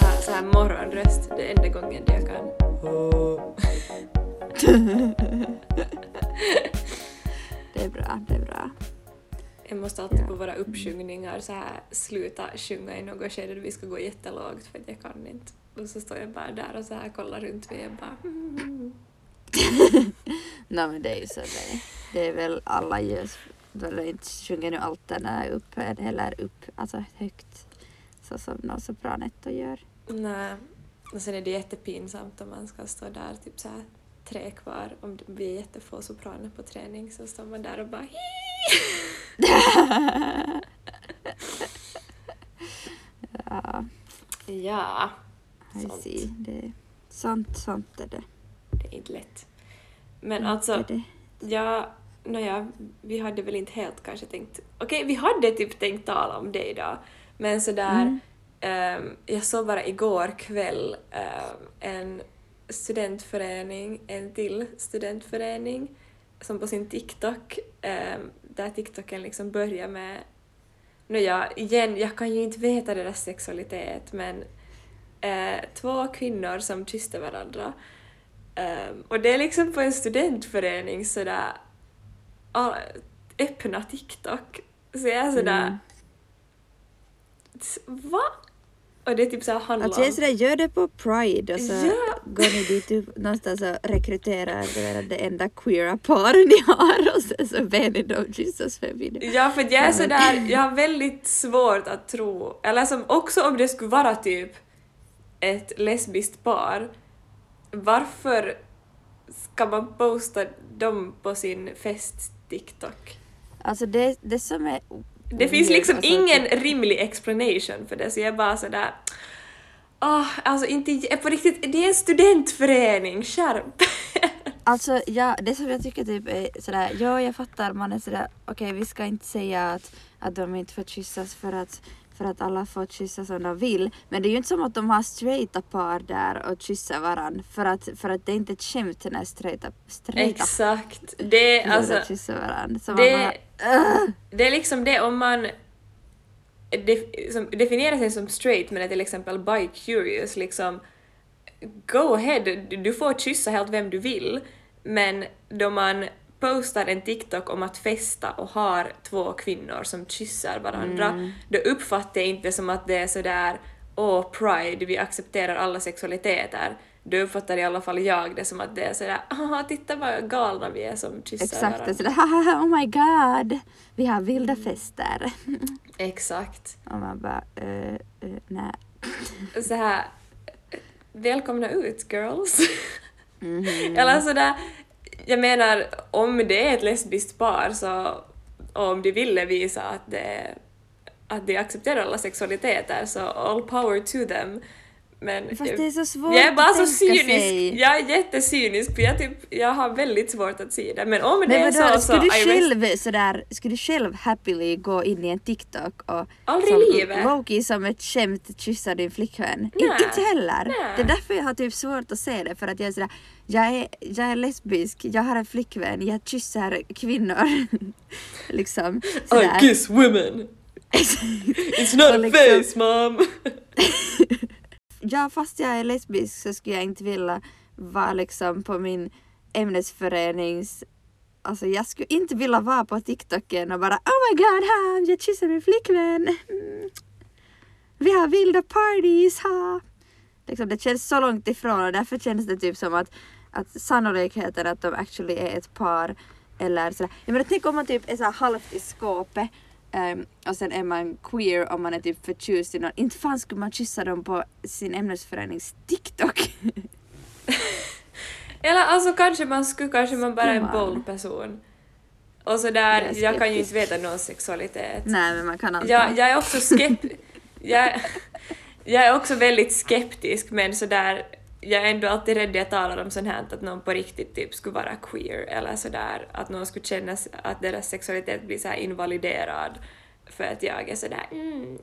Ha, så här morgonröst, det är enda gången jag kan. Det är bra, det är bra. Jag måste alltid Ja. på våra uppsjungningar så här sluta sjunga i något skede vi ska gå jättelågt för att jag kan inte. Och så står jag bara där och så här kollar runt mig och bara mm. Nej men det är ju så det är. Det är väl alla gör, väl inte sjunger nu alterna upp eller upp, alltså högt. Så som någon sopranetto gör. Nej. Och sen är det jättepinsamt om man ska stå där typ så här tre kvar om det blir jättefå sopraner på träning så står man där och bara ja, Ja, Sånt. see. Det är sånt, sånt är det. det är inte lätt. Men Det alltså, är det. ja, nåja, vi hade väl inte helt kanske tänkt... Okej, vi hade typ tänkt tala om det idag, men sådär... Mm. ehm, jag såg bara igår kväll ehm, en studentförening, en till studentförening, som på sin TikTok, um, där TikToken liksom börjar med... Nåja, igen, jag kan ju inte veta deras sexualitet, men eh, två kvinnor som kysste varandra. Ehm, och det är liksom på en studentförening sådär öppna TikTok. Så jag är sådär... Mm. "S- Va? Och det är typ såhär handlar Alltså jag är om... sådär, gör det på Pride och så Ja. går ni dit upp någonstans och rekryterar det, enda queera par ni har och sen så ber ni dem kyssas för video. Ja, för jag är sådär, jag har väldigt svårt att tro, eller som också om det skulle vara typ ett lesbiskt par, varför ska man posta dem på sin fest-TikTok? Alltså det, det som är... Det finns liksom alltså, ingen rimlig explanation för det, så jag är bara sådär... Åh, alltså inte på riktigt, det är en studentförening, skärp! Alltså ja, det som jag tycker typ är sådär, ja jag fattar man är sådär, okej vi ska inte säga att, att de inte får kyssas för att, för att alla får kyssas som de vill. Men det är ju inte som att de har straighta par där och kysser varann för att, för att det är inte ett skämt när straighta, straighta Exakt. Det är alltså, kyssar varann. Så det- man bara. Det är liksom det om man def- som definierar sig som straight men är till exempel bi-curious liksom go ahead, du- du får kyssa helt vem du vill men då man postar en TikTok om att festa och har två kvinnor som kysser varandra Mm. då uppfattar jag inte som att det är sådär åh pride, vi accepterar alla sexualiteter då uppfattar i alla fall jag det som att det är sådär ah titta vad galna vi är som kysser Exakt, varandra. är sådär oh my god, vi har vilda fester. Exakt. Och man bara, uh, uh, nej. så här välkomna ut girls. Mhm. Eller sådär, jag menar om det är ett lesbiskt par så och om de ville visa att det att de accepterar alla sexualiteter så all power to them. Men Fast det är så svårt jag är bara att så cynisk, sig. jag är jättecynisk för jag, typ, jag har väldigt svårt att se det. Men om det Men är vadå, så så skulle du I rest- själv sådär, skulle du själv happily gå in i en TikTok och Aldrig som livet. Loki som ett skämt kyssa din flickvän? In, Nej. inte heller. Nej. Det är därför jag har typ svårt att se det för att jag är sådär, jag är, jag är lesbisk, jag har en flickvän, jag kysser kvinnor. liksom sådär. I kiss women! It's not a liksom- face mom! ja fast jag är lesbisk så skulle jag inte vilja vara liksom på min ämnesförenings Alltså jag skulle inte vilja vara på TikToken och bara Oh my god, ha, jag kysser min flickvän. Mm. Vi har vilda parties, ha. Liksom, det känns så långt ifrån och därför känns det typ som att, att sannolikheten att de actually är ett par eller sådär. Jag menar tänk om man typ är så halvt i skåpet ehm, och sen är man queer om man är typ förtjust i någon. Inte fan skulle man kyssa dem på sin ämnesförenings TikTok. Eller alltså kanske man skulle, kanske man bara är en bold person. Och så där, Jag jag kan ju inte skeptisk. veta någons sexualitet. Nej men man kan anta. Jag, jag är också skept... jag, jag är också väldigt skeptisk men sådär, jag är ändå alltid rädd när jag talar om sånt här att någon på riktigt typ skulle vara queer eller sådär, att någon skulle känna att deras sexualitet blir så här invaliderad för att jag är sådär mm.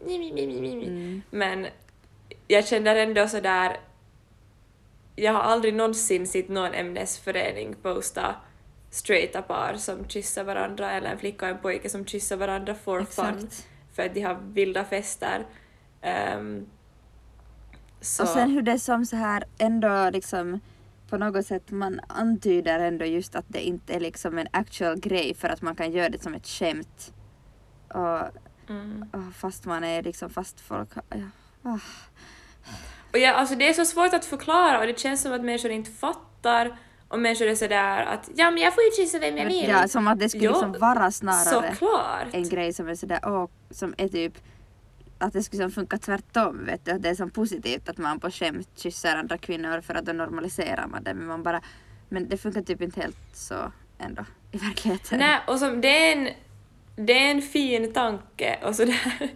Mm. Men jag känner ändå sådär jag har aldrig någonsin sett någon ämnesförening posta straighta par som kysser varandra eller en flicka och en pojke som kysser varandra for fun Exakt. för att de har vilda fester. Ehm, så, Och sen hur det som så här ändå liksom på något sätt man antyder ändå just att det inte är liksom en actual grej för att man kan göra det som ett skämt. Och, mm. och fast man är liksom fast folk ja. ah. Och ja, alltså det är så svårt att förklara och det känns som att människor inte fattar och människor är sådär att ja men jag får ju kyssa vem jag vill. Ja, som att det skulle Jo, liksom vara snarare Såklart! en grej som är sådär åh, som är typ att det skulle som funka tvärtom vet du, att det är som positivt att man på skämt kysser andra kvinnor för att då normaliserar man det men man bara men det funkar typ inte helt så ändå i verkligheten. Nej, och som, det, är en, det är en fin tanke och sådär.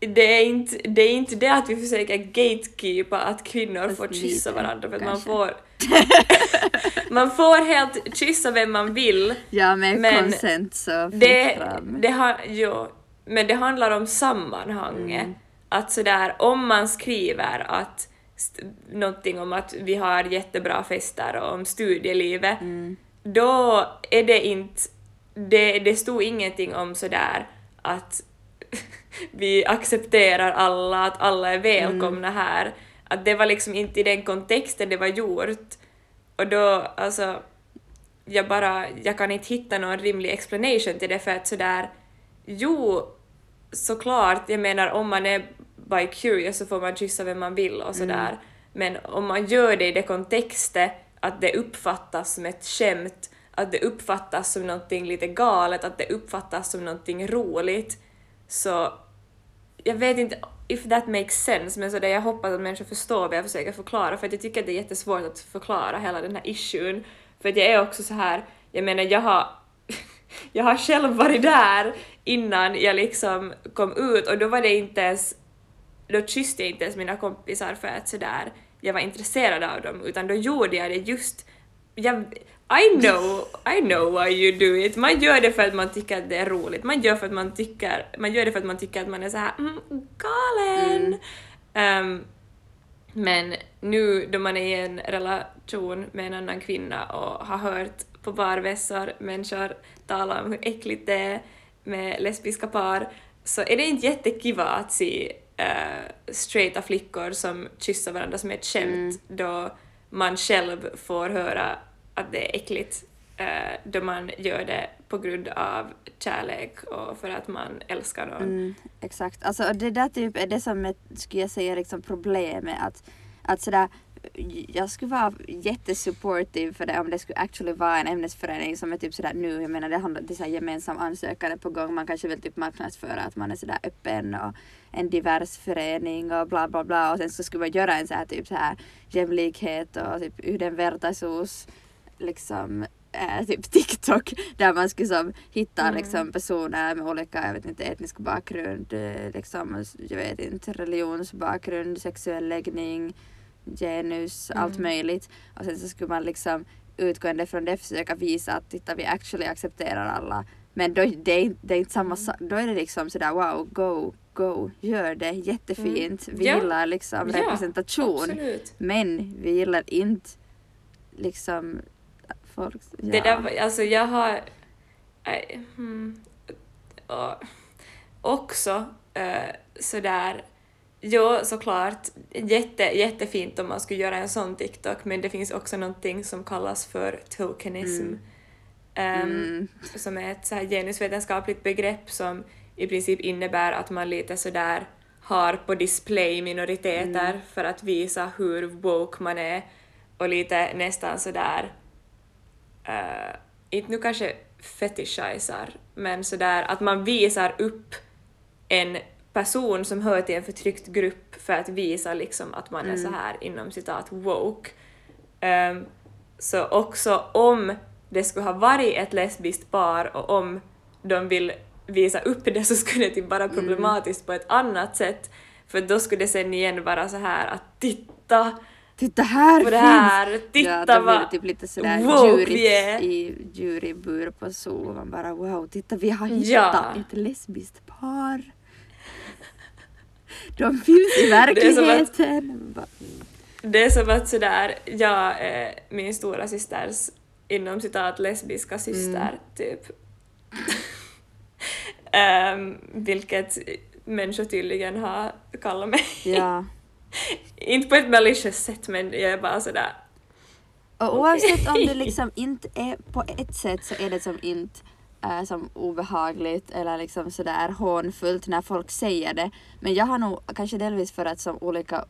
Det är, inte, det är inte det att vi försöker gatekeepa att kvinnor Fast får kyssa varandra för att man får... man får helt kyssa vem man vill. Ja med Men consent så fritt Det, fram. det har, jo, men det handlar om sammanhanget. Mm. Att sådär, om man skriver att någonting om att vi har jättebra fester och om studielivet, Mm. då är det inte, det, det stod ingenting om sådär att vi accepterar alla, att alla är välkomna här. Att det var liksom inte i den kontexten det var gjort. Och då, alltså, jag bara, jag kan inte hitta någon rimlig explanation till det för att sådär, jo, såklart, jag menar om man är by curious så får man kyssa vem man vill och sådär. Men om man gör det i det kontextet att det uppfattas som ett skämt, att det uppfattas som någonting lite galet, att det uppfattas som någonting roligt, så jag vet inte if that makes sense, men så där jag hoppas att människor förstår vad jag försöker förklara, för att jag tycker att det är jättesvårt att förklara hela den här issuen, för att jag är också så här, jag menar jag har jag har själv varit där innan jag liksom kom ut och då var det inte ens, då kysste jag inte ens mina kompisar för att sådär, jag var intresserad av dem, utan då gjorde jag det just, jag, I know, I know why you do it. Man gör det för att man tycker att det är roligt, man gör, för att man tycker, man gör det för att man tycker att man är så här mm, galen. Ehm, men nu då man är i en relation med en annan kvinna och har hört på barvässor människor tala om hur äckligt det är med lesbiska par så är det inte jättekiva att se uh, straighta flickor som kysser varandra som ett skämt då man själv får höra att det är äckligt eh, då man gör det på grund av kärlek och för att man älskar någon. Mm, exakt. Alltså det där typ är det som är, skulle jag säga, liksom problemet att, att sådär jag skulle vara jättesupportive för det om det skulle actually vara en ämnesförening som är typ sådär nu, jag menar det handlar det är såhär gemensam ansökan på gång, man kanske vill typ marknadsföra att man är sådär öppen och en divers förening och bla bla bla. Och sen så skulle man göra en så här typ så här jämlikhet och typ yhdenvertaisuus liksom äh, typ TikTok. Där man skulle som hitta Mm. liksom personer med olika, jag vet inte, etnisk bakgrund, eh, liksom, jag vet inte, religionsbakgrund, sexuell läggning, genus, allt Mm. möjligt. Och sen så skulle man liksom utgående från det försöka visa att titta vi actually accepterar alla. Men då, det, är, det är inte samma sak, då är det liksom sådär wow, go, go, gör det, jättefint. Vi Ja. gillar liksom Ja, representation. Absolut. Men vi gillar inte liksom folk... Ja. Det där, alltså jag har... Nej, hmm, och, också eh, sådär... Jo, såklart, jätte, jättefint om man skulle göra en sån TikTok, men det finns också någonting som kallas för tokenism. Mm. Ehm, Mm. som är ett så här genusvetenskapligt begrepp som i princip innebär att man lite sådär har på display minoriteter Mm. för att visa hur woke man är och lite nästan sådär, uh, inte nu kanske fetischisar, men sådär att man visar upp en person som hör till en förtryckt grupp för att visa liksom att man är så här inom citat woke. Ehm, så också om det skulle ha varit ett lesbiskt par och om de vill visa upp det så skulle det typ vara problematiskt på ett annat sätt för då skulle det sen igen vara så här att titta Titta här på det här, titta ja, vad typ lite sådär woke jury, är. i jurybur på zoo. Man bara wow, titta vi har hittat Ja. ett lesbiskt par. De finns i är som att- verkligheten. Det är som att sådär, jag är min stora systers inom citat lesbiska syster, typ. Ehm, vilket människor tydligen har kallat mig. Ja. inte på ett malicious sätt men jag är bara sådär Och oavsett om det liksom inte är på ett sätt så är det som inte äh, som obehagligt eller liksom sådär hånfullt när folk säger det. Men jag har nog kanske delvis för att som olika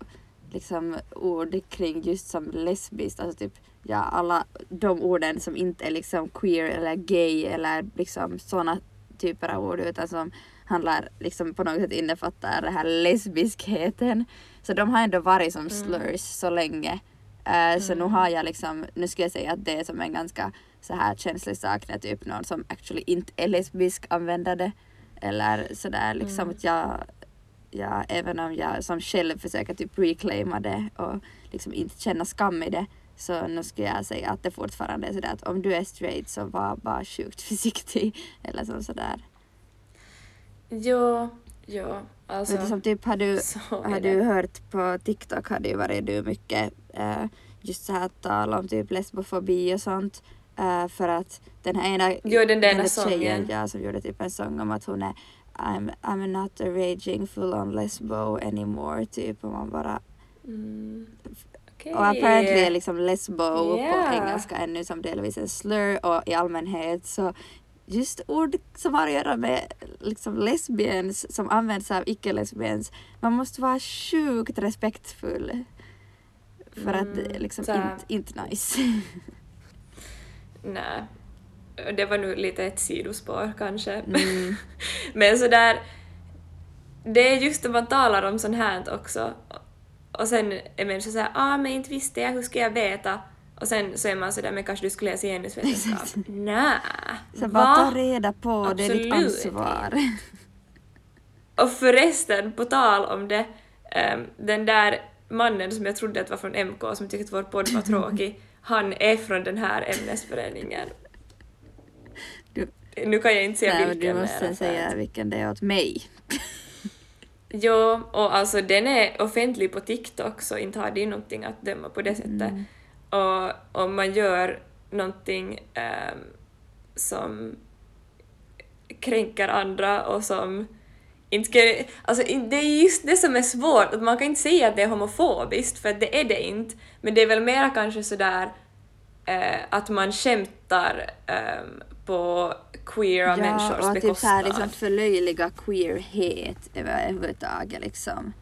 liksom ord kring just som lesbiskt, alltså typ ja alla de orden som inte är liksom queer eller gay eller liksom sådana typer av ord utan som handlar liksom på något sätt innefattar den här lesbiskheten. Så de har ändå varit som slurs så länge. Uh, Så nu har jag liksom, nu skulle jag säga att det är som en ganska så här känslig sak när typ någon som actually inte är lesbisk använder det. Eller sådär liksom att jag, jag, även om jag som själv försöker typ reclaima det och liksom inte känna skam i det så nu skulle jag säga att det fortfarande är sådär att om du är straight så var bara sjukt försiktig eller så sådär. jo, jo, alltså Men som typ har du, har du hört på TikTok har det ju varit du mycket eh, just så här tal om typ lesbofobi och sånt. Eh, för att den här ena, Jo, den där tjejen sången. ja, som gjorde typ en sång om att hon är I'm, I'm not a raging full on lesbo anymore typ och man bara Mm. Okej. och apparently är liksom lesbo på Yeah. engelska ännu som delvis en slur och i allmänhet så just ord som har att göra med liksom lesbians som används av icke-lesbians man måste vara sjukt respektfull för att det är Mm, liksom så inte, inte nice. Nej. Det var nu lite ett sidospår kanske. Mm. Men sådär, det är just när man talar om sånt här också. Och sen är människor såhär, ah men inte visste jag, hur ska jag veta? Och sen så är man sådär, men kanske du skulle läsa genusvetenskap? Nej. Så bara ta reda på, det är ditt Absolut ansvar. Och förresten, på tal om det, ehm, den där mannen som jag trodde att var från MK som tyckte att vår podd var tråkig, han är från den här ämnesföreningen. Du, Nu kan jag inte säga nej, vilken du måste säga vilken det är åt mig. Jo, och alltså den är offentlig på TikTok så inte har de någonting att döma på det sättet. Och om man gör någonting ehm, som kränker andra och som inte ska, alltså det är just det som är svårt, att man kan inte säga att det är homofobiskt för att det är det inte, men det är väl mera kanske sådär eh, att man skämtar ehm, på queera människors och typ bekostnad. såhär liksom förlöjliga queerhet överhuvudtaget liksom.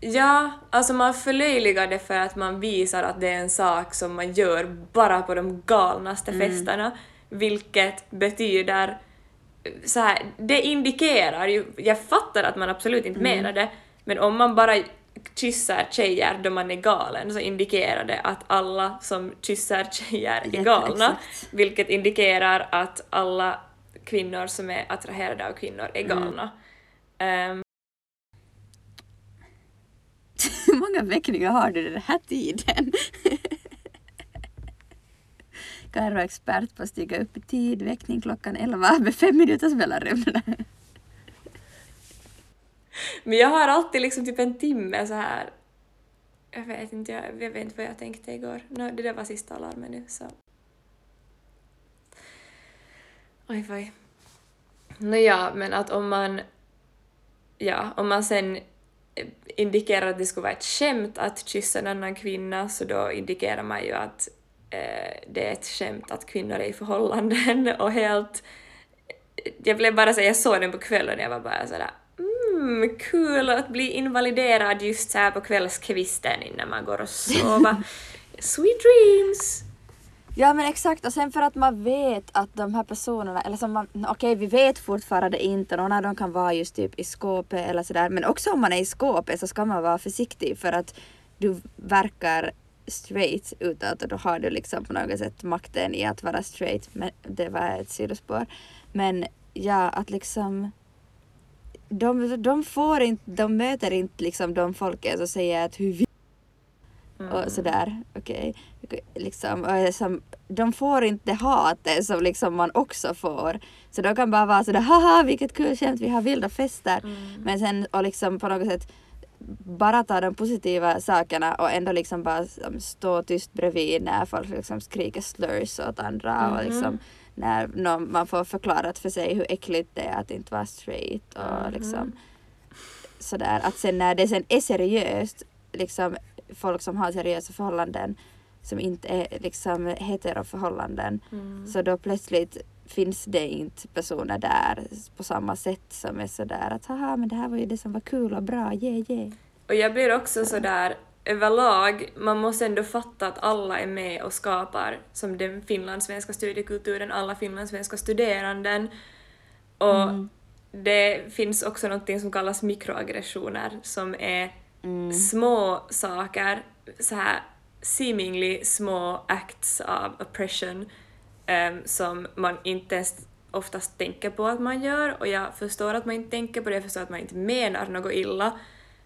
Ja, alltså man förlöjligar det för att man visar att det är en sak som man gör bara på de galnaste festerna, vilket betyder så här, det indikerar ju, jag fattar att man absolut inte menar det, men om man bara kysser tjejer då man är galen så indikerar det att alla som kysser tjejer är galna, vilket indikerar att alla kvinnor som är attraherade av kvinnor är galna. Ehm, Hur många väckningar har du den här tiden? Karo är expert på att stiga upp i tid, väckning klockan 11 med fem minuters mellanrum. Men jag har alltid liksom typ en timme så här. Jag vet inte, jag, jag vet inte vad jag tänkte igår. No, det där var sista alarmen nu så. Oj, oj. Nåja, men att om man... Ja, om man sen indikerar att det skulle vara ett skämt att kyssa en annan kvinna så då indikerar man ju att det är ett skämt att kvinnor är i förhållanden och helt... Jag blev bara säga, jag såg den på kvällen och jag var bara sådär mm, kul att bli invaliderad just så här på kvällskvisten innan man går och sover. Sweet dreams! Ja men exakt och sen för att man vet att de här personerna, eller som man, okej vi vet fortfarande inte, någon av dem kan vara just typ i skåpet eller sådär men också om man är i skåpet så ska man vara försiktig för att du verkar straight utåt och då har du liksom på något sätt makten i att vara straight. Men det var ett sidospår. Men ja, att liksom de, de får inte, de möter inte liksom de folket som säger att hur vi och sådär, okej. Liksom, och som, de får inte det hatet som liksom man också får. Så de kan bara vara sådär haha vilket kul skämt, vi har vilda fester. Men sen och liksom på något sätt bara ta de positiva sakerna och ändå liksom bara som, stå tyst bredvid när folk liksom skriker slurs åt andra och Mhm. liksom när någon, man får förklarat för sig hur äckligt det är att inte vara straight och Mhm. liksom sådär att sen när det sen är seriöst liksom folk som har seriösa förhållanden som inte är liksom heteroförhållanden Mm. så då plötsligt finns det inte personer där på samma sätt som är sådär att haha men det här var ju det som var kul och bra, yeah yeah. Och jag blir också sådär överlag, man måste ändå fatta att alla är med och skapar som den finlandssvenska studiekulturen, alla finlandssvenska studeranden. Och Mm. det finns också något som kallas mikroaggressioner som är Mm. små saker, så här seemingly små acts av oppression em, som man inte ens oftast tänker på att man gör och jag förstår att man inte tänker på det, jag förstår att man inte menar något illa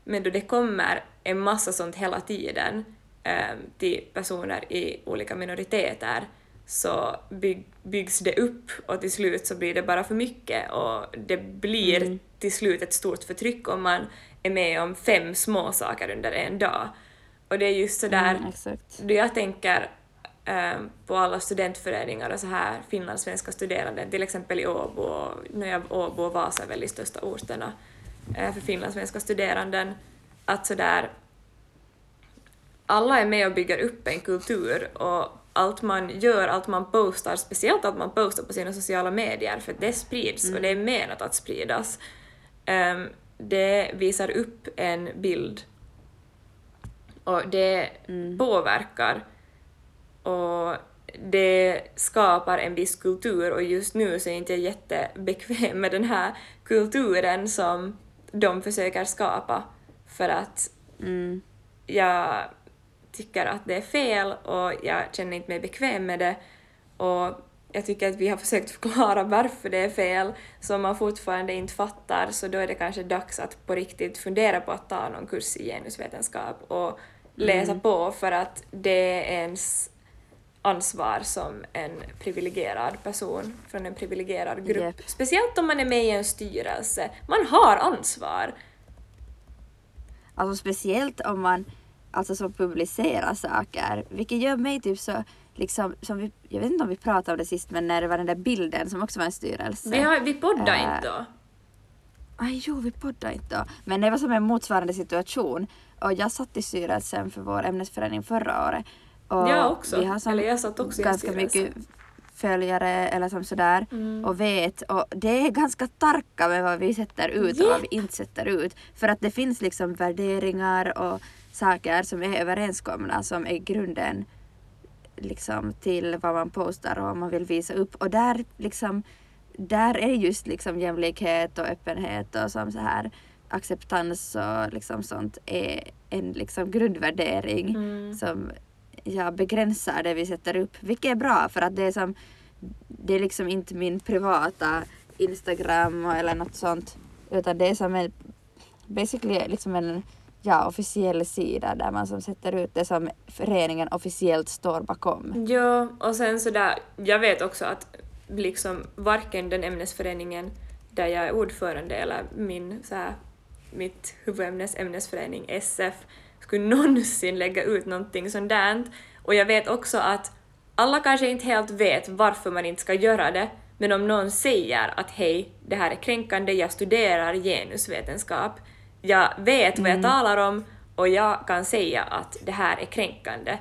men då det kommer en massa sånt hela tiden em, till personer i olika minoriteter så bygg, byggs det upp och till slut så blir det bara för mycket och det blir Mm. till slut ett stort förtryck om man är med om fem små saker under en dag. Och det är just sådär, Mm, då jag tänker på alla studentföreningar och så här finlandssvenska studerande, till exempel i Åbo, och nu Åbo och Vasa är väl de största orterna eh, för finlandssvenska studeranden, att sådär alla är med och bygger upp en kultur och allt man gör, allt man postar, speciellt allt man postar på sina sociala medier, för det sprids och det är menat att spridas, ehm, det visar upp en bild. Och det Mm. påverkar och det skapar en viss kultur och just nu så är inte jag jättebekväm med den här kulturen som de försöker skapa för att Mm. jag tycker att det är fel och jag känner inte mig bekväm med det och jag tycker att vi har försökt förklara varför det är fel så om man fortfarande inte fattar så då är det kanske dags att på riktigt fundera på att ta någon kurs i genusvetenskap och läsa på för att det är ens ansvar som en privilegierad person från en privilegierad grupp. Japp. Speciellt om man är med i en styrelse. Man har ansvar. Alltså speciellt om man alltså som publicerar saker, vilket gör mig typ så liksom, som vi, jag vet inte om vi pratade om det sist, men när det var den där bilden som också var en styrelse. Vi, har, vi poddar Äh, inte då. Aj, jo, vi poddade inte då. Men det var som en motsvarande situation. Och jag satt i styrelsen för vår ämnesförening förra året. Och Jag också. Vi har som Eller jag satt också ganska mycket följare eller som sådär Mm. och vet och det är ganska tarka med vad vi sätter ut och vad vi inte sätter ut. För att det finns liksom värderingar och saker som är överenskomna som är grunden liksom till vad man postar och vad man vill visa upp. Och där liksom där är just liksom jämlikhet och öppenhet och som så här acceptans och liksom sånt är en liksom grundvärdering Mm. som jag begränsar det vi sätter upp. Vilket är bra för att det är som det är liksom inte min privata Instagram eller något sånt utan det är som en basically liksom en ja, officiell sida där man som sätter ut det som föreningen officiellt står bakom. Ja, och sen sådär, jag vet också att liksom varken den ämnesföreningen där jag är ordförande eller min så här, mitt huvudämnes ämnesförening SF skulle någonsin lägga ut någonting sånt där. Och jag vet också att alla kanske inte helt vet varför man inte ska göra det, men om någon säger att hej, det här är kränkande, jag studerar genusvetenskap, jag vet vad jag talar om och jag kan säga att det här är kränkande.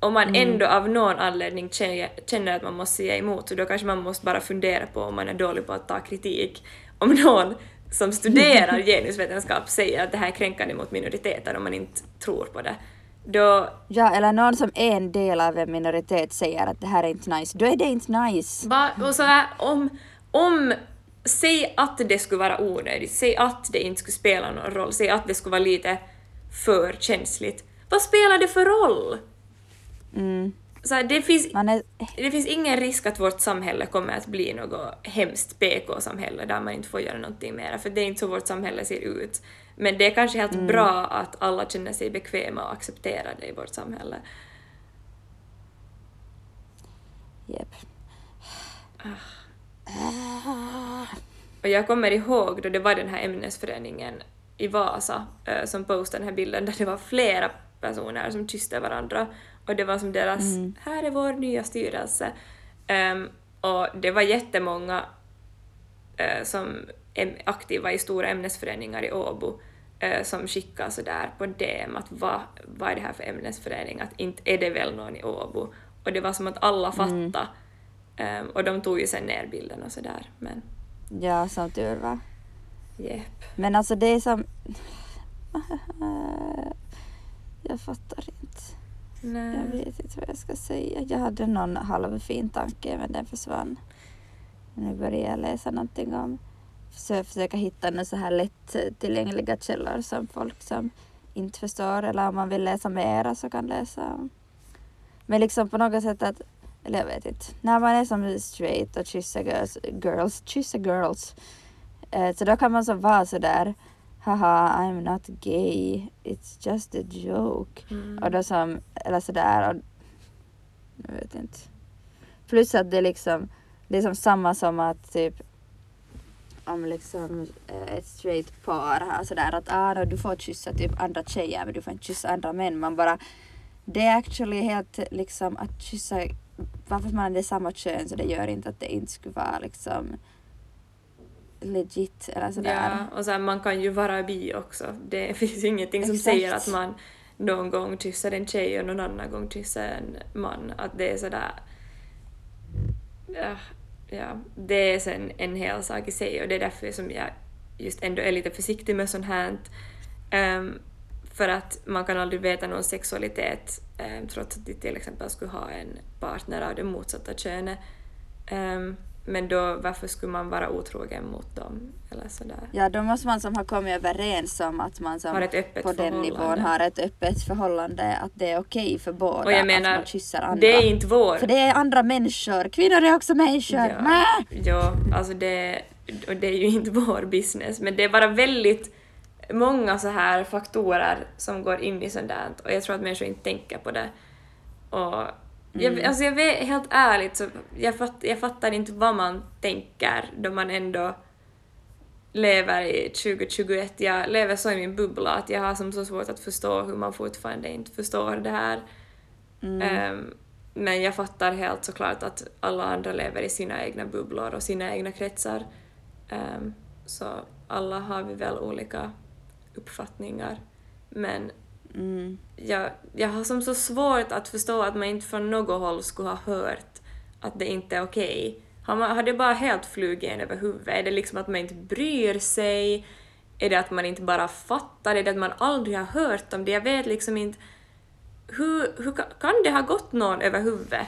Om man ändå av någon anledning känner, känner att man måste säga emot, så då kanske man måste bara fundera på om man är dålig på att ta kritik. Om någon som studerar genusvetenskap säger att det här är kränkande mot minoriteter om man inte tror på det, då Ja, eller någon som är en del av en minoritet säger att det här är inte nice, då är det inte nice. Va, och så här, om, om, säg att det skulle vara onödigt, säg att det inte skulle spela någon roll, säg att det skulle vara lite för känsligt. Vad spelar det för roll? Mm. Så här, det, finns, är, det finns ingen risk att vårt samhälle kommer att bli något hemskt PK-samhälle där man inte får göra någonting mer, för det är inte så vårt samhälle ser ut. Men det är kanske helt bra att alla känner sig bekväma och accepterade i vårt samhälle. Jep. Och jag kommer ihåg då det var den här ämnesföreningen i Vasa eh, som postade den här bilden där det var flera personer som kysste varandra och det var som deras Mm. här är vår nya styrelse. Ehm, och det var jättemånga eh, som är aktiva i stora ämnesföreningar i Åbo eh, som skickade sådär på DM att vad, vad är det här för ämnesförening, att inte är det väl någon i Åbo. Och det var som att alla fattade. Ehm, och de tog ju sen ner bilden och sådär, men Ja, som tur var. jepp. Men alltså det är som... Jag fattar inte. Jag vet inte vad jag ska säga. Jag hade någon halvfin tanke men den försvann. Nu börjar jag läsa någonting om försöka, försöka hitta några så här lättillgängliga eh, källor som folk som inte förstår eller om man vill läsa mera så kan läsa om. Men liksom på något sätt att, eller jag vet inte, när man är som straight och kysser girls, girls kysser girls eh, så då kan man så vara sådär haha I'm not gay, it's just a joke. Mm. Och då som, eller sådär, och, jag vet inte. Plus att det liksom, det är som samma som att typ om liksom eh, ett straight par har sådär att ah, då, du får kyssa typ andra tjejer men du får inte kyssa andra män. Man bara, det är actually helt liksom att kyssa, varför man är samma kön så det gör inte att det inte skulle vara liksom legit eller sådär. Ja, och sen man kan ju vara bi också. Det finns ingenting som Exakt. säger att man någon gång kysser en tjej och någon annan gång kysser en man. Att det är sådär... Ja, ja, det är sen en hel sak i sig och det är därför som jag just ändå är lite försiktig med sånt här. Ehm, för att man kan aldrig veta någons sexualitet um, trots att de till exempel skulle ha en partner av det motsatta könet. Ehm, men då varför skulle man vara otrogen mot dem? Eller sådär. Ja, då måste man som ha kommit överens om att man som Har ett öppet på den nivån har ett öppet förhållande, att det är okej för båda Och jag menar, att man kysser andra. det är inte vår... För det är andra människor, kvinnor är också människor. Ja, Mä! ja, alltså det, och det är ju inte vår business, men det är bara väldigt många så här faktorer som går in i sånt där och jag tror att människor inte tänker på det. Och jag, alltså jag vet, helt ärligt så jag, fatt, jag fattar inte vad man tänker då man ändå lever i 2021. Jag lever så i min bubbla att jag har som så svårt att förstå hur man fortfarande inte förstår det här. Mm. Ehm, men jag fattar helt såklart att alla andra lever i sina egna bubblor och sina egna kretsar. Ehm, så alla har vi väl olika uppfattningar. Men Mm. jag, jag har som så svårt att förstå att man inte från något håll skulle ha hört att det inte är okej. Har, man, har det bara helt flugit en över huvudet? Är det liksom att man inte bryr sig? Är det att man inte bara fattar? Är det att man aldrig har hört om det? Jag vet liksom inte. Hur, hur ka- kan det ha gått någon över huvudet?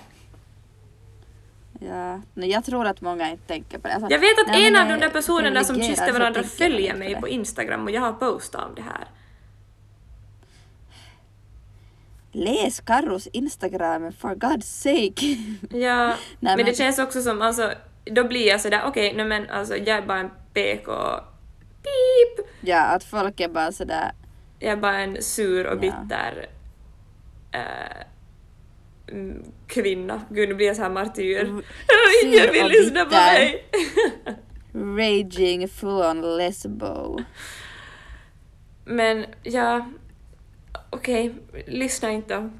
Ja, jag tror att många inte tänker på det. Alltså, Jag vet att en av de är där personerna som kysste så varandra följer mig på Instagram och jag har postat om det här. Läs Carros Instagram for God's sake. Ja, Nej, men, det känns också som, alltså, då blir jag sådär, okej, nej men alltså jag är bara en PK, pip, ja, att folk är bara sådär. jag är bara en sur och Ja. bitter eh, mm, kvinna. Gud, nu blir jag så här martyr. Mm, Ingen vill lyssna på bitter. mig! Raging full on lesbo. men ja, okej, lyssna inte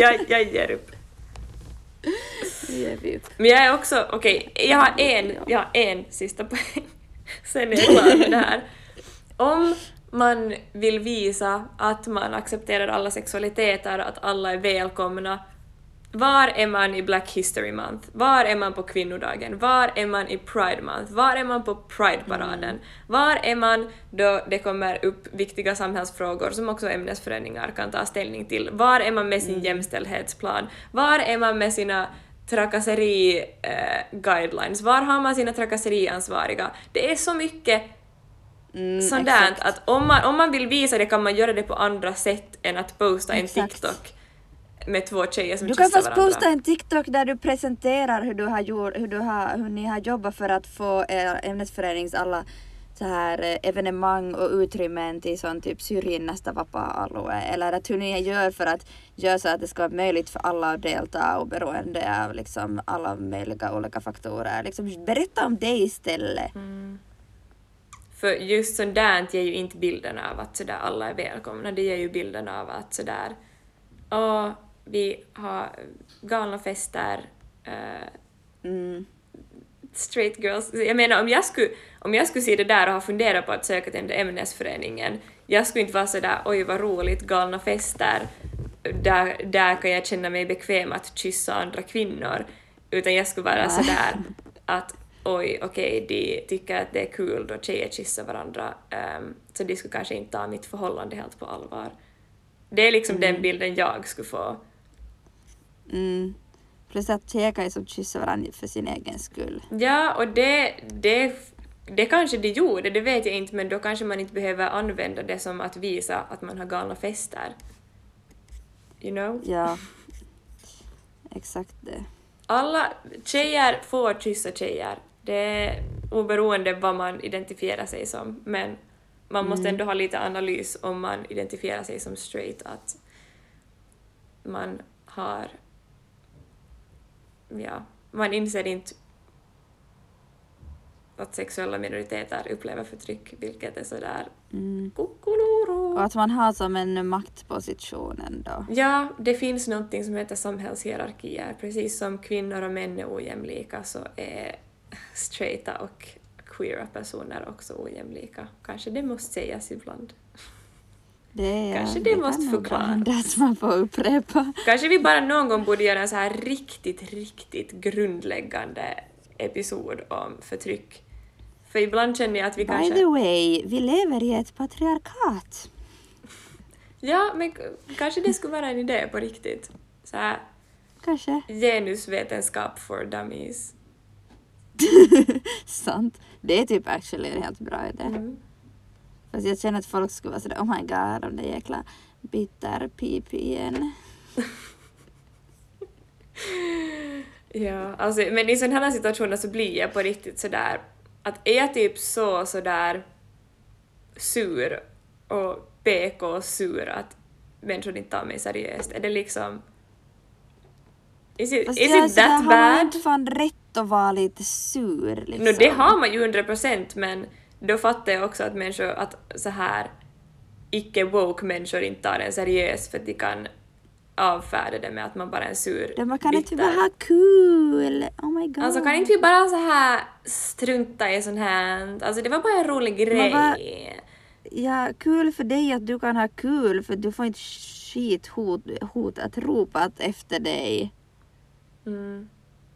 jag, jag ger upp. Jag. Men jag är också, okej, jag har en, jag har en sista poäng. Sen är jag klar med det här. Om man vill visa att man accepterar alla sexualiteter, att alla är välkomna, var är man i Black History Month? Var är man på kvinnodagen? Var är man i Pride Month? Var är man på Pride-paraden? Var är man då det kommer upp viktiga samhällsfrågor som också ämnesföreningar kan ta ställning till? Var är man med sin jämställdhetsplan? Var är man med sina trakasseri-guidelines? Var har man sina trakasseriansvariga? Det är så mycket Mm, sånt där att om man, om man vill visa det kan man göra det på andra sätt än att posta en Exakt. TikTok med två tjejer som Du kan fast varandra. posta en TikTok där du presenterar hur du har gjort, hur, du har, hur ni har jobbat för att få er ämnesförenings alla så här eh, evenemang och utrymmen till sån typ syrjinnästä vapaa-alue eller att hur ni gör för att göra så att det ska vara möjligt för alla att delta oberoende av liksom alla möjliga olika faktorer. Liksom berätta om det istället. Mm. För just där ger ju inte bilden av att sådär alla är välkomna, det ger ju bilden av att sådär åh, vi har galna fester, eh, Mm. straight girls. Jag menar om jag skulle, om jag skulle se det där och ha funderat på att söka till den där ämnesföreningen, jag skulle inte vara sådär oj vad roligt, galna fester, där, där kan jag känna mig bekväm att kyssa andra kvinnor, utan jag skulle vara Nej. sådär att oj okej, de tycker att det är kul då tjejer kysser varandra, ehm, så de skulle kanske inte ta mitt förhållande helt på allvar. Det är liksom den bilden jag skulle få. Mm. Plus att ju som kyssa varandra för sin egen skull. Ja, och det, det, det kanske de gjorde, det vet jag inte, men då kanske man inte behöver använda det som att visa att man har galna fester. You know? Ja. Exakt det. Alla tjejer får kyssa tjejer. Det är oberoende vad man identifierar sig som, men man måste ändå ha lite analys om man identifierar sig som straight, att man har... Ja, man inser inte att sexuella minoriteter upplever förtryck, vilket är sådär Mm. kukuluru. Och att man har som en maktposition ändå. Ja, det finns någonting som heter samhällshierarkier. Precis som kvinnor och män är ojämlika så är straighta och queera personer också ojämlika. Kanske det måste sägas ibland. Det är, Kanske det måste kan nog förklara. hända att man får upprepa. Kanske vi bara någon gång borde göra en så här riktigt, riktigt grundläggande episod om förtryck. För ibland känner jag att vi By kanske... the way, vi lever i ett patriarkat. Ja, men kanske det skulle vara en idé på riktigt. Så här, Kanske. genusvetenskap for dummies. Sant. Det är typ actually en helt bra idé. Mm. Fast jag känner att folk skulle vara sådär oh my god om det jäkla bitter pipi igen. Ja, alltså, men i sådana här situationer så blir jag på riktigt sådär att är jag typ så sådär sur och PK och sur att människor inte tar mig seriöst, är det liksom... Is it, Fast is jag är it that har man bad? inte fan rätt att vara lite sur liksom? No, det har man ju 100 procent, men då fattar jag också att människor, att så här icke-woke människor inte tar en seriöst för att de kan avfärda det med att man bara är en sur, Det man kan inte bitter- bara ha kul. Oh my god. Alltså kan inte vi bara så här strunta i sånt här? Alltså det var bara en rolig grej. vad- Ja, kul för dig att du kan ha kul för du får inte skit hot, hot att ropat efter dig. Mm.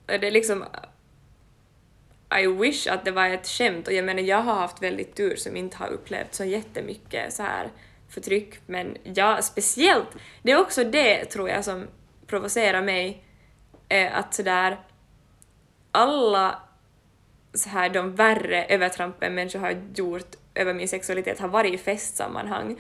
Det är liksom... I wish att det var ett skämt. Och jag menar jag har haft väldigt tur som inte har upplevt så jättemycket så här förtryck. Men jag speciellt, det är också det tror jag som provocerar mig eh, att sådär alla så här de värre övertrampen människor har gjort över min sexualitet har varit i festsammanhang.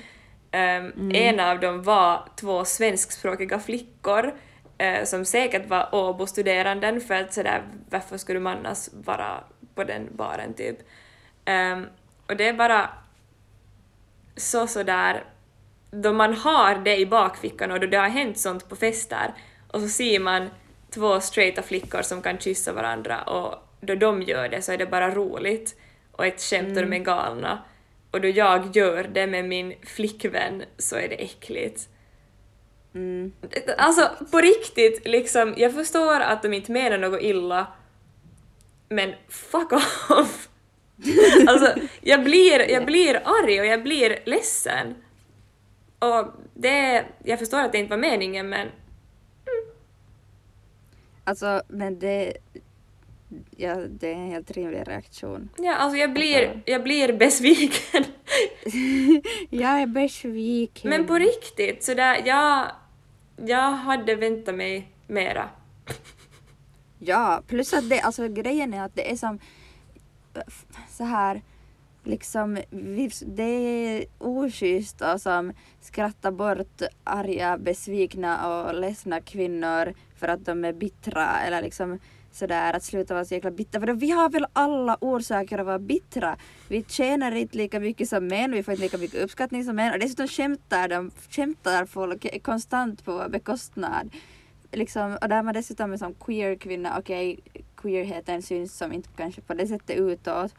Um, En av dem var två svenskspråkiga flickor eh, som säkert var Åbo-studeranden för att sådär varför skulle man annars vara på den baren typ. Ehm, och det är bara så sådär då man har det i bakfickan och då det har hänt sånt på fester och så ser man två straighta flickor som kan kyssa varandra och då de gör det så är det bara roligt och ett skämt och de är galna. Och då jag gör det med min flickvän så är det äckligt. Mm. Alltså på riktigt, liksom, jag förstår att de inte menar något illa men fuck off! alltså jag blir, jag blir arg och jag blir ledsen. Och det, jag förstår att det inte var meningen men Alltså, men det... Ja, det är en helt rimlig reaktion. ja, alltså jag blir, jag blir besviken. jag är besviken. men på riktigt, så där, jag, jag hade väntat mig mera. Ja, plus att det, alltså grejen är att det är som så här liksom, vi, det är oschysst att som skratta bort arga, besvikna och ledsna kvinnor för att de är bittra eller liksom sådär att sluta vara så jäkla bittra. För då, vi har väl alla orsaker att vara bittra. Vi tjänar inte lika mycket som män, vi får inte lika mycket uppskattning som män och dessutom skämtar de, skämtar folk konstant på vår bekostnad. Liksom, och där man dessutom är som queer kvinna, okej, queerheten syns som inte kanske på det sättet utåt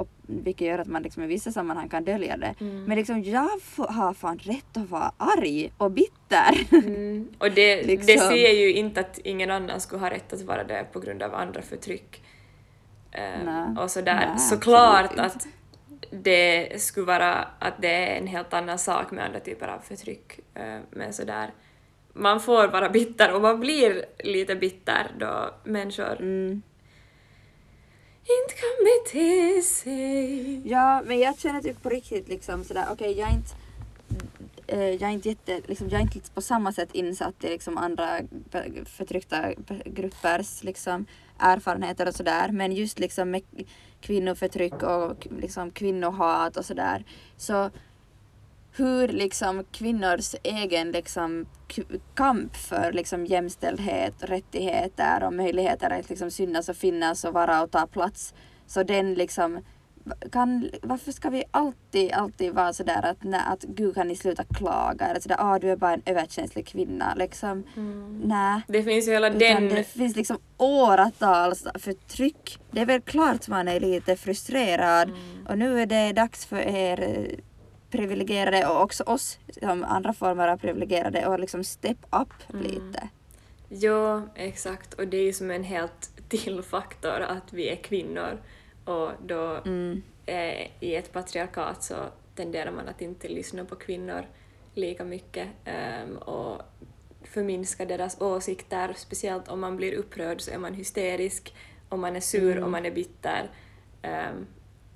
och, vilket gör att man liksom i vissa sammanhang kan dölja det. Mm. Men liksom jag har fan rätt att vara arg och bitter. Mm. Och det, det Liksom. ser ju inte att ingen annan skulle ha rätt att vara det på grund av andra förtryck. Nej. och sådär. Nej, Såklart att det skulle vara att det är en helt annan sak med andra typer av förtryck. Eh, men sådär, man får vara bitter och man blir lite bitter då människor Mm inte kan bete sig. Ja, men jag känner typ på riktigt liksom sådär, okej jag är inte eh, jag är inte jätte, liksom, jag är inte på samma sätt insatt i liksom andra förtryckta gruppers liksom erfarenheter och sådär men just liksom med kvinnoförtryck och liksom kvinnohat och sådär så hur liksom kvinnors egen liksom kamp för liksom jämställdhet, rättigheter och möjligheter att liksom synas och finnas och vara och ta plats. Så den liksom kan, varför ska vi alltid, alltid vara sådär att, nej, att gud kan ni sluta klaga eller sådär, ah du är bara en överkänslig kvinna liksom. Nej. Det finns ju hela Utan den... det finns liksom åratals förtryck. Det är väl klart man är lite frustrerad Mm. och nu är det dags för er eh, privilegierade och också oss som andra former av privilegierade och liksom step up Mm. lite. Ja, exakt. Och det är ju som en helt till faktor att vi är kvinnor och då Mm. eh, i ett patriarkat så tenderar man att inte lyssna på kvinnor lika mycket ehm, och förminska deras åsikter, speciellt om man blir upprörd så är man hysterisk, om man är sur, Mm. om man är bitter. Ehm,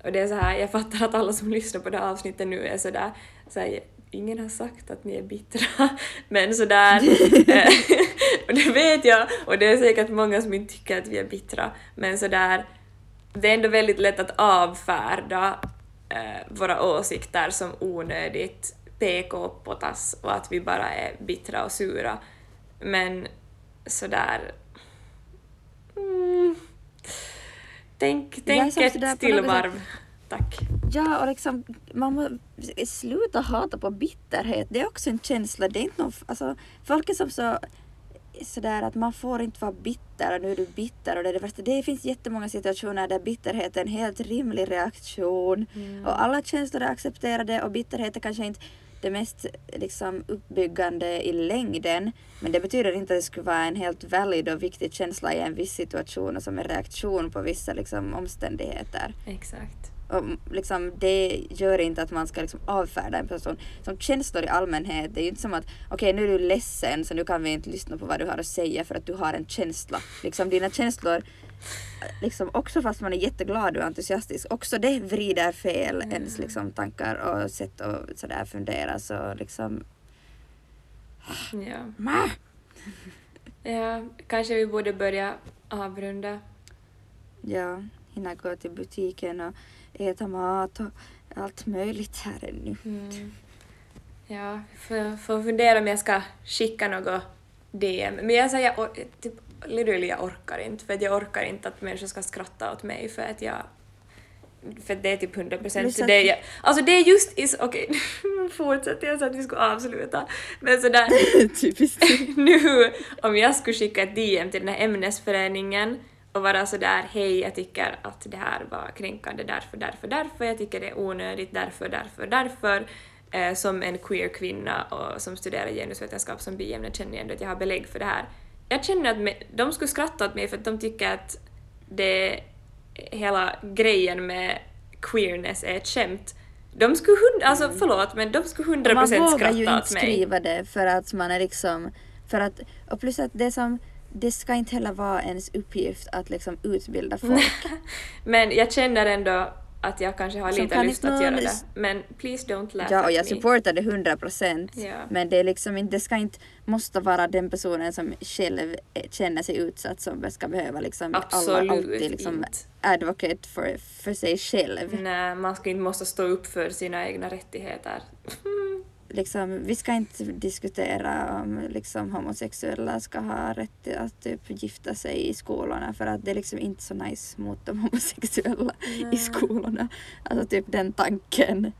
och det är så här, jag fattar att alla som lyssnar på det här avsnittet nu är sådär, så här, ingen har sagt att ni är bittra, men sådär, och det vet jag, och det är säkert många som inte tycker att vi är bittra, men sådär, det är ändå väldigt lätt att avfärda eh, våra åsikter som onödigt PK-potass och att vi bara är bittra och sura. Men sådär... Mm, tänk tänk ett till varv. Tack. Ja, och liksom, man må sluta hata på bitterhet. Det är också en känsla. Det är inte någon, alltså, folk är som så sådär att man får inte vara bitter och nu är du bitter och det är det värsta. Det finns jättemånga situationer där bitterhet är en helt rimlig reaktion och alla känslor är accepterade och bitterhet är kanske inte det mest liksom, uppbyggande i längden men det betyder inte att det skulle vara en helt valid och viktig känsla i en viss situation och som en reaktion på vissa liksom, omständigheter. Exakt. Och liksom, det gör inte att man ska liksom avfärda en person. Som känslor i allmänhet, det är ju inte som att okej nu är du ledsen så nu kan vi inte lyssna på vad du har att säga för att du har en känsla. Liksom dina känslor, liksom också fast man är jätteglad och entusiastisk, också det vrider fel ens liksom tankar och sätt att sådär fundera så liksom... Ja. Ma! ja, kanske vi borde börja avrunda. Ja, hinna gå till butiken och äta mat och allt möjligt här ännu. Mm. Ja, får, får fundera om jag ska skicka något DM. Men jag or- typ, literally jag orkar inte, för att jag orkar inte att människor ska skratta åt mig för att jag för det är typ 100 procent. Det jag- alltså det är just is, okej, fortsätter jag så att vi ska avsluta. Men sådär, Typiskt. nu om jag skulle skicka ett DM till den här ämnesföreningen och vara sådär hej jag tycker att det här var kränkande därför, därför, därför, jag tycker det är onödigt därför, därför, därför. Eh, som en queer kvinna och som studerar genusvetenskap som biämne känner jag ändå att jag har belägg för det här. Jag känner att me- de skulle skratta åt mig för att de tycker att det hela grejen med queerness är ett skämt. De skulle hund, alltså förlåt men de skulle hundra Man procent vågar ju skratta inte åt mig. skriva det för att man är liksom, för att, och plus att det som, det ska inte heller vara ens uppgift att liksom utbilda folk. Men jag känner ändå att jag kanske har Som lite kan lust att göra det. Men please don't laugh Ja, och jag supportar det 100 procent. Ja. Men det är liksom inte, det ska inte, måste vara den personen som själv känner sig utsatt som ska behöva liksom Absolut alla alltid liksom inte. advocate för, för sig själv. Nej, man ska inte måste stå upp för sina egna rättigheter. Liksom, vi ska inte diskutera om liksom, homosexuella ska ha rätt att typ, gifta sig i skolorna för att det är liksom inte så nice mot de homosexuella i Nej. skolorna. Alltså typ den tanken.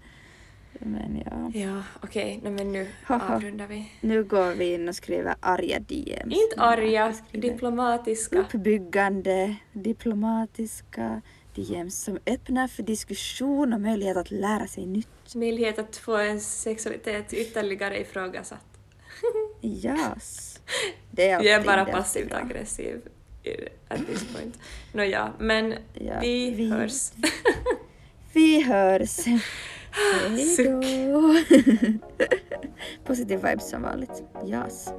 Men ja. Ja, okej, okay. men nu avrundar vi. Nu går vi in och skriver arga DMs. Inte arga, diplomatiska. Uppbyggande, diplomatiska, DMs som öppnar för diskussion och möjlighet att lära sig nytt. Möjlighet att få ens sexualitet ytterligare ifrågasatt. Yes. Det är Jag är bara passivt aggressiv at this point. Nåja, men Ja, vi, vi- hörs. Vi hörs. Hej Suck. då. Positiv vibes som vanligt. Yes.